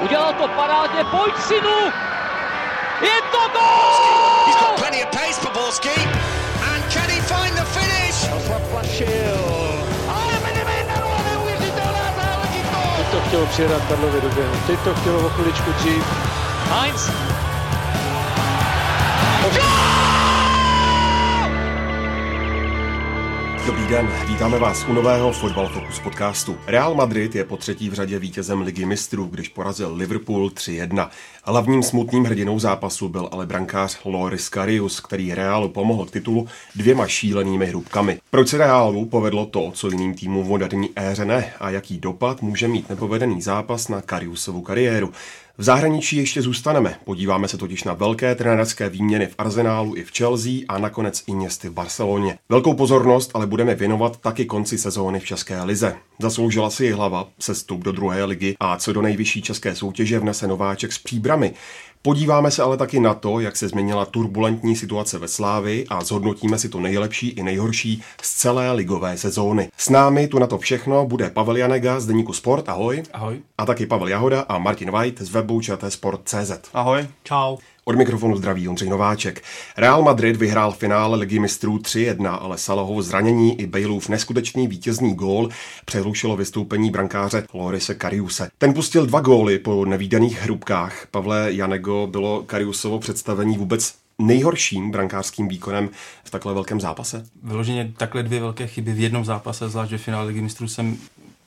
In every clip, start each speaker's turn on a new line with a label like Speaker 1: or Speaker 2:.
Speaker 1: Udělal to parádně, pojď synu! Je to gol!
Speaker 2: He's got plenty of pace for Borski. And can he find the finish?
Speaker 1: Zaplašil.
Speaker 3: Teď to chtělo přijedat Karlově do běhu. Teď to chtělo o chviličku dřív.
Speaker 1: Heinz.
Speaker 4: Dobrý den, vítáme vás u nového Fotbal Focus podcastu. Real Madrid je po třetí v řadě vítězem ligy mistrů, když porazil Liverpool 3-1. Hlavním smutným hrdinou zápasu byl ale brankář Loris Karius, který Realu pomohl k titulu dvěma šílenými hrubkami. Proč se Realu povedlo to, co jiným týmům v moderní éře ne a jaký dopad může mít nepovedený zápas na Kariusovu kariéru? V zahraničí ještě zůstaneme. Podíváme se totiž na velké trenerské výměny v Arsenálu i v Chelsea a nakonec i městy v Barceloně. Velkou pozornost ale budeme věnovat taky konci sezóny v České lize. Zasloužila si ji hlava sestup do druhé ligy a co do nejvyšší české soutěže vnese nováček s příbrami. Podíváme se ale taky na to, jak se změnila turbulentní situace ve Slávi a zhodnotíme si to nejlepší i nejhorší z celé ligové sezóny. S námi tu na to všechno bude Pavel Janega z Deníku Sport, ahoj.
Speaker 5: Ahoj.
Speaker 4: A taky Pavel Jahoda a Martin White z webu Sport.cz.
Speaker 5: Ahoj. Čau.
Speaker 4: Od mikrofonu zdraví Ondřej Nováček. Real Madrid vyhrál finále ligy mistrů 3-1, ale Salahovo zranění i Baleův neskutečný vítězný gól přehlušilo vystoupení brankáře Lorise Kariuse. Ten pustil dva góly po nevýdaných hrubkách. Pavle Janego bylo Kariusovo představení vůbec nejhorším brankářským výkonem v takhle velkém zápase?
Speaker 5: Vyloženě takhle dvě velké chyby v jednom zápase, zvlášť ve finále ligy mistrů jsem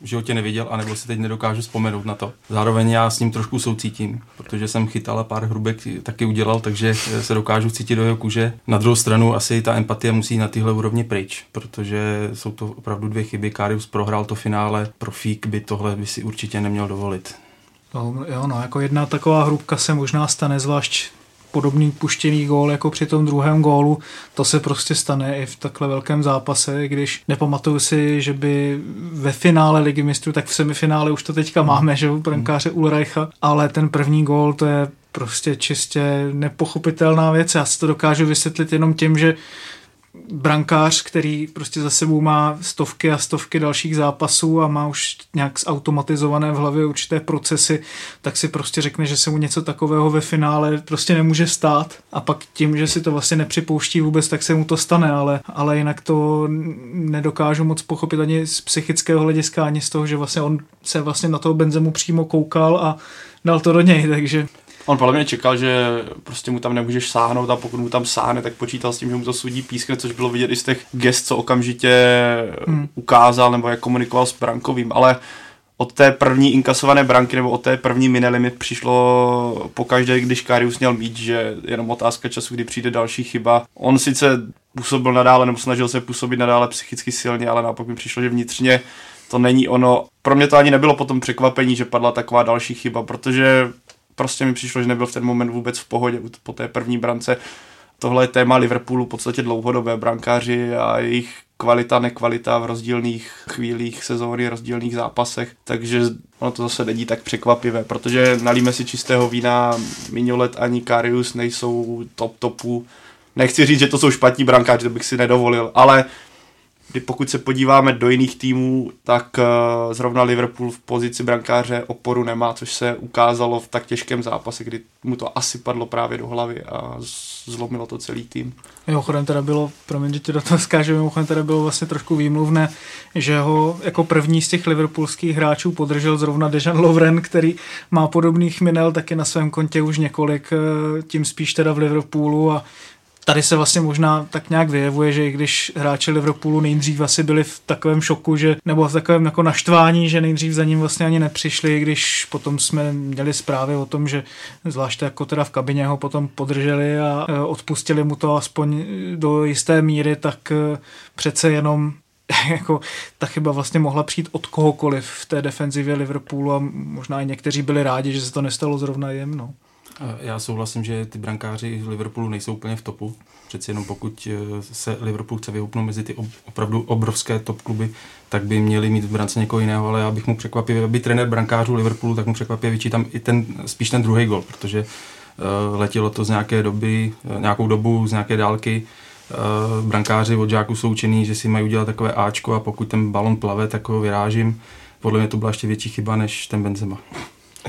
Speaker 5: v životě neviděl, anebo si teď nedokážu vzpomenout na to. Zároveň já s ním trošku soucítím, protože jsem chytal a pár hrubek taky udělal, takže se dokážu cítit do jeho kůže. Na druhou stranu asi ta empatie musí na tyhle úrovni pryč, protože jsou to opravdu dvě chyby. Karius prohrál to finále, profík by tohle by si určitě neměl dovolit.
Speaker 6: Jo, no, jako jedna taková hrubka se možná stane, zvlášť podobný puštěný gól jako při tom druhém gólu. To se prostě stane i v takhle velkém zápase, když nepamatuju si, že by ve finále ligy mistrů, tak v semifinále už to teďka máme, že brankáře Ulreicha, ale ten první gól to je prostě čistě nepochopitelná věc. Já si to dokážu vysvětlit jenom tím, že brankář, který prostě za sebou má stovky a stovky dalších zápasů a má už nějak zautomatizované v hlavě určité procesy, tak si prostě řekne, že se mu něco takového ve finále prostě nemůže stát. A pak tím, že si to vlastně nepřipouští vůbec, tak se mu to stane, ale, ale jinak to nedokážu moc pochopit ani z psychického hlediska, ani z toho, že vlastně on se vlastně na toho Benzemu přímo koukal a dal to do něj, takže
Speaker 7: On podle mě čekal, že prostě mu tam nemůžeš sáhnout a pokud mu tam sáhne, tak počítal s tím, že mu to sudí pískne, což bylo vidět i z těch gest, co okamžitě hmm. ukázal nebo jak komunikoval s Brankovým, ale od té první inkasované branky nebo od té první limit přišlo po každé, když Karius měl mít, že jenom otázka času, kdy přijde další chyba. On sice působil nadále nebo snažil se působit nadále psychicky silně, ale naopak mi přišlo, že vnitřně to není ono. Pro mě to ani nebylo potom překvapení, že padla taková další chyba, protože prostě mi přišlo, že nebyl v ten moment vůbec v pohodě po té první brance. Tohle je téma Liverpoolu v podstatě dlouhodobé brankáři a jejich kvalita, nekvalita v rozdílných chvílích sezóny, rozdílných zápasech, takže ono to zase není tak překvapivé, protože nalíme si čistého vína, Mignolet ani Karius nejsou top topu. Nechci říct, že to jsou špatní brankáři, to bych si nedovolil, ale kdy pokud se podíváme do jiných týmů, tak uh, zrovna Liverpool v pozici brankáře oporu nemá, což se ukázalo v tak těžkém zápase, kdy mu to asi padlo právě do hlavy a zlomilo to celý tým.
Speaker 6: Mimochodem teda bylo, promiň, že ti do toho skáže, mimochodem teda bylo vlastně trošku výmluvné, že ho jako první z těch liverpoolských hráčů podržel zrovna Dejan Lovren, který má podobných minel taky na svém kontě už několik, eh, tím spíš teda v Liverpoolu a tady se vlastně možná tak nějak vyjevuje, že i když hráči Liverpoolu nejdřív asi byli v takovém šoku, že, nebo v takovém jako naštvání, že nejdřív za ním vlastně ani nepřišli, když potom jsme měli zprávy o tom, že zvláště jako teda v kabině ho potom podrželi a e, odpustili mu to aspoň do jisté míry, tak e, přece jenom jako ta chyba vlastně mohla přijít od kohokoliv v té defenzivě Liverpoolu a možná i někteří byli rádi, že se to nestalo zrovna jim. No.
Speaker 5: Já souhlasím, že ty brankáři v Liverpoolu nejsou úplně v topu. Přeci jenom pokud eh, se Liverpool chce vyhoupnout mezi ty opravdu obrovské top kluby, tak by měli mít v brance někoho jiného, ale já bych mu překvapivě, aby trenér brankářů Liverpoolu, tak mu překvapivě vyčítám i ten, spíš ten druhý gol, protože uh, letělo to z nějaké doby, uh, nějakou dobu, z nějaké dálky. Brankáři od žáků jsou učený, že si mají udělat takové Ačko a pokud ten balon plave, tak ho vyrážím. Podle mě to byla ještě větší chyba než ten Benzema.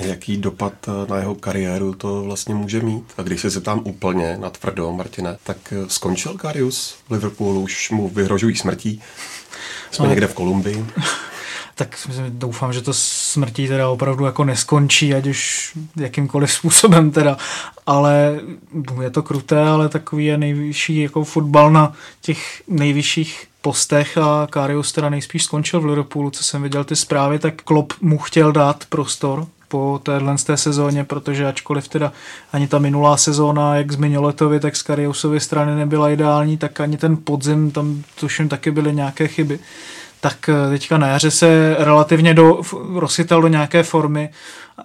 Speaker 4: Jaký dopad na jeho kariéru to vlastně může mít? A když se zeptám úplně na tvrdo, Martine, tak skončil Karius v Liverpoolu, už mu vyhrožují smrtí. Jsme no. někde v Kolumbii.
Speaker 6: tak doufám, že to smrtí teda opravdu jako neskončí, ať už jakýmkoliv způsobem teda, ale je to kruté, ale takový je nejvyšší jako fotbal na těch nejvyšších postech a Karius teda nejspíš skončil v Liverpoolu, co jsem viděl ty zprávy, tak Klopp mu chtěl dát prostor po téhle té sezóně, protože ačkoliv teda ani ta minulá sezóna, jak z Minoletovi, tak z Kariusovy strany nebyla ideální, tak ani ten podzim, tam tuším taky byly nějaké chyby tak eh, teďka na jaře se relativně do, rozchytal do nějaké formy,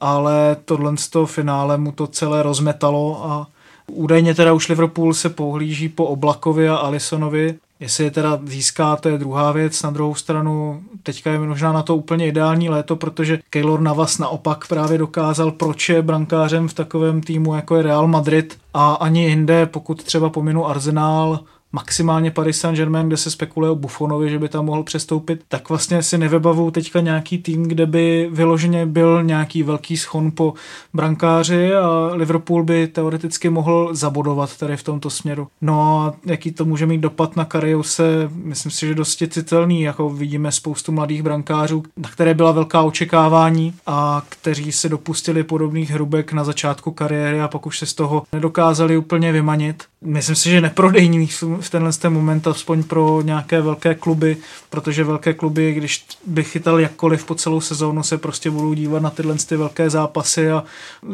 Speaker 6: ale tohle z toho finále mu to celé rozmetalo a údajně teda už Liverpool se pohlíží po Oblakovi a Alisonovi, Jestli je teda získá, to je druhá věc. Na druhou stranu, teďka je možná na to úplně ideální léto, protože Keylor Navas naopak právě dokázal, proč je brankářem v takovém týmu, jako je Real Madrid a ani jinde, pokud třeba pominu Arsenal, maximálně Paris Saint-Germain, kde se spekuluje o Buffonovi, že by tam mohl přestoupit, tak vlastně si nevybavu teďka nějaký tým, kde by vyloženě byl nějaký velký schon po brankáři a Liverpool by teoreticky mohl zabodovat tady v tomto směru. No a jaký to může mít dopad na Kariuse, myslím si, že dosti citelný, jako vidíme spoustu mladých brankářů, na které byla velká očekávání a kteří se dopustili podobných hrubek na začátku kariéry a pak už se z toho nedokázali úplně vymanit. Myslím si, že neprodejní v tenhle ten moment aspoň pro nějaké velké kluby, protože velké kluby, když by chytal jakkoliv po celou sezónu, se prostě budou dívat na tyhle ty velké zápasy a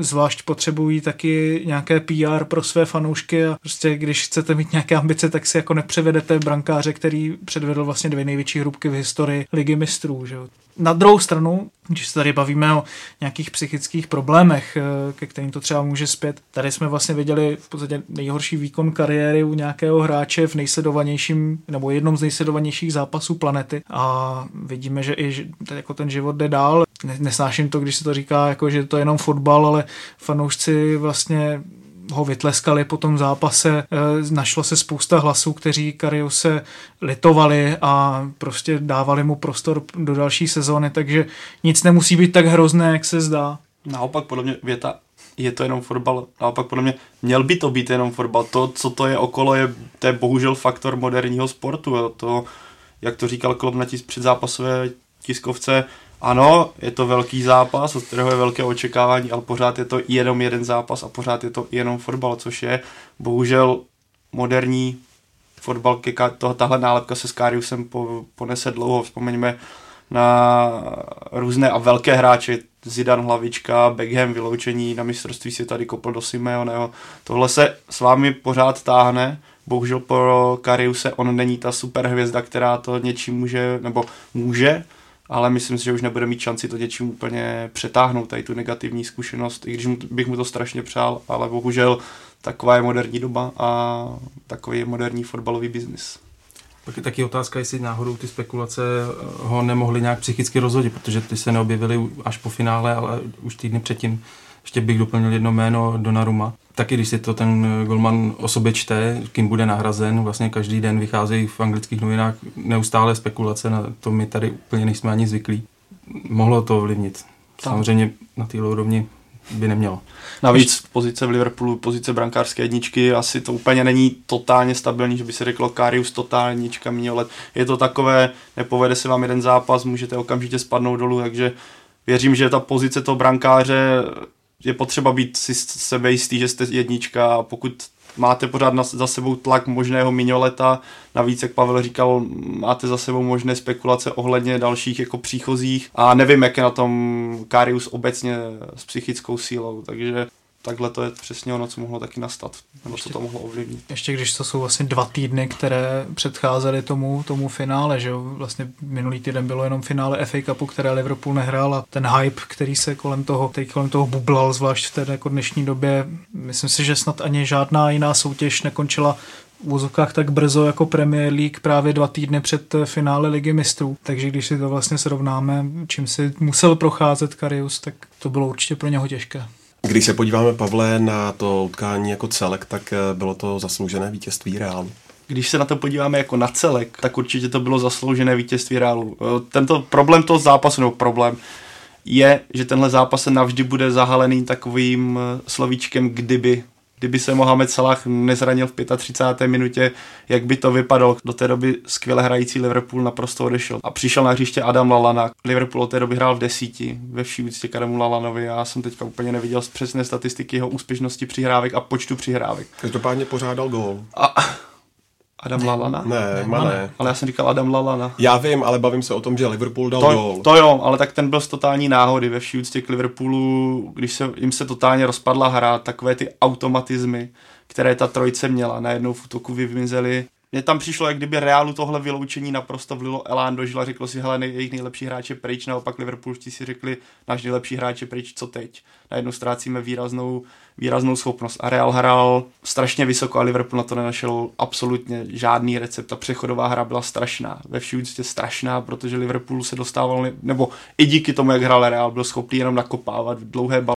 Speaker 6: zvlášť potřebují taky nějaké PR pro své fanoušky a prostě když chcete mít nějaké ambice, tak si jako nepřevedete brankáře, který předvedl vlastně dvě největší hrubky v historii ligy mistrů. Že? Na druhou stranu, když se tady bavíme o nějakých psychických problémech, eh, ke kterým to třeba může zpět, tady jsme vlastně viděli v podstatě nejhorší výkon kariéry u nějakého hráče v nejsledovanějším, nebo jednom z nejsledovanějších zápasů planety a vidíme, že i jako ten život jde dál. Nesnáším to, když se to říká, jako, že to je jenom fotbal, ale fanoušci vlastně ho vytleskali po tom zápase. Eh, našlo se spousta hlasů, kteří se litovali a prostě dávali mu prostor do další sezóny, takže nic nemusí být tak hrozné, jak se zdá.
Speaker 7: Naopak podle mě věta je to jenom fotbal. Naopak podle mě měl by to být jenom fotbal. To, co to je okolo, je, to je bohužel faktor moderního sportu. To, jak to říkal Klopp na tis předzápasové tiskovce, ano, je to velký zápas, od kterého je velké očekávání, ale pořád je to jenom jeden zápas a pořád je to jenom fotbal, což je bohužel moderní fotbal, tahle nálepka se s po, ponese dlouho. Vzpomeňme na různé a velké hráče, Zidan hlavička, Beckham vyloučení na mistrovství světa, kdy kopl do Simeoneho. Tohle se s vámi pořád táhne, bohužel pro Kariuse on není ta super hvězda, která to něčím může, nebo může, ale myslím si, že už nebude mít šanci to něčím úplně přetáhnout, tady tu negativní zkušenost, i když bych mu to strašně přál, ale bohužel taková je moderní doba a takový je moderní fotbalový biznis.
Speaker 5: Pak je taky otázka, jestli náhodou ty spekulace eh, ho nemohly nějak psychicky rozhodit, protože ty se neobjevily až po finále, ale už týdny předtím. Ještě bych doplnil jedno jméno Donnarumma. Taky když si to ten golman o sobě čte, kým bude nahrazen, vlastně každý den vycházejí v anglických novinách neustále spekulace, na to my tady úplně nejsme ani zvyklí. Mohlo to ovlivnit. Samozřejmě na té úrovni by nemělo.
Speaker 7: Navíc pozice v Liverpoolu, pozice brankářské jedničky, asi to úplně není totálně stabilní, že by se řeklo Karius totální jednička minulý let. Je to takové, nepovede se vám jeden zápas, můžete okamžitě spadnout dolů, takže věřím, že ta pozice toho brankáře je potřeba být si sebejistý, že jste jednička a pokud máte pořád na, za sebou tlak možného minoleta, navíc, jak Pavel říkal, máte za sebou možné spekulace ohledně dalších jako příchozích. A nevím, jak je na tom Karius obecně s psychickou sílou, takže takhle to je přesně ono, co mohlo taky nastat, nebo ještě, co to mohlo ovlivnit.
Speaker 6: Ještě když to jsou vlastně dva týdny, které předcházely tomu, tomu finále, že jo? Vlastně minulý týden bylo jenom finále FA Cupu, které Liverpool nehrál a ten hype, který se kolem toho, teď kolem toho bublal, zvlášť v té jako dnešní době, myslím si, že snad ani žádná jiná soutěž nekončila v úzokách tak brzo jako Premier League právě dva týdny před finále Ligy mistrů. Takže když si to vlastně srovnáme, čím si musel procházet Karius, tak to bylo určitě pro něho těžké.
Speaker 4: Když se podíváme, Pavle, na to utkání jako celek, tak eh, bylo to zasloužené vítězství Reálu.
Speaker 7: Když se na to podíváme jako na celek, tak určitě to bylo zasloužené vítězství Reálu. Eh, tento problém toho zápasu, nebo problém, je, že tenhle zápas se navždy bude zahalený takovým eh, slovíčkem kdyby. Kdyby se Mohamed Salah nezranil v 35. minutě, jak by to vypadalo. Do té doby skvěle hrající Liverpool naprosto odešel. A přišel na hřiště Adam Lalana. Liverpool od té doby hrál v desíti, ve vší úctě k Adamu Lalanovi. Já jsem teďka úplně neviděl z přesné statistiky jeho úspěšnosti přihrávek a počtu přihrávek.
Speaker 4: Každopádně pořádal gól.
Speaker 7: A Adam Lalana?
Speaker 4: Ne, Mané.
Speaker 7: Ale já jsem říkal Adam Lalana.
Speaker 4: Já vím, ale bavím se o tom, že Liverpool dal
Speaker 7: To,
Speaker 4: gól.
Speaker 7: to jo, ale tak ten byl z totální náhody ve vší úctě k Liverpoolu, když se, jim se totálně rozpadla hra, takové ty automatizmy, které ta trojice měla, najednou v útoku vymizely. Mně tam přišlo, jak kdyby Realu tohle vyloučení naprosto vlilo elán do žila, řeklo si, hele, nej, jejich nejlepší hráče pryč, naopak Liverpoolští si řekli, náš nejlepší hráče pryč, co teď? Najednou ztrácíme výraznou, výraznou schopnost. A Real hrál strašně vysoko a Liverpool na to nenašel absolutně žádný recept. Ta přechodová hra byla strašná, ve vší úctě strašná, protože Liverpool se dostával, nebo i díky tomu, jak hrál Real, byl schopný jenom nakopávat dlouhé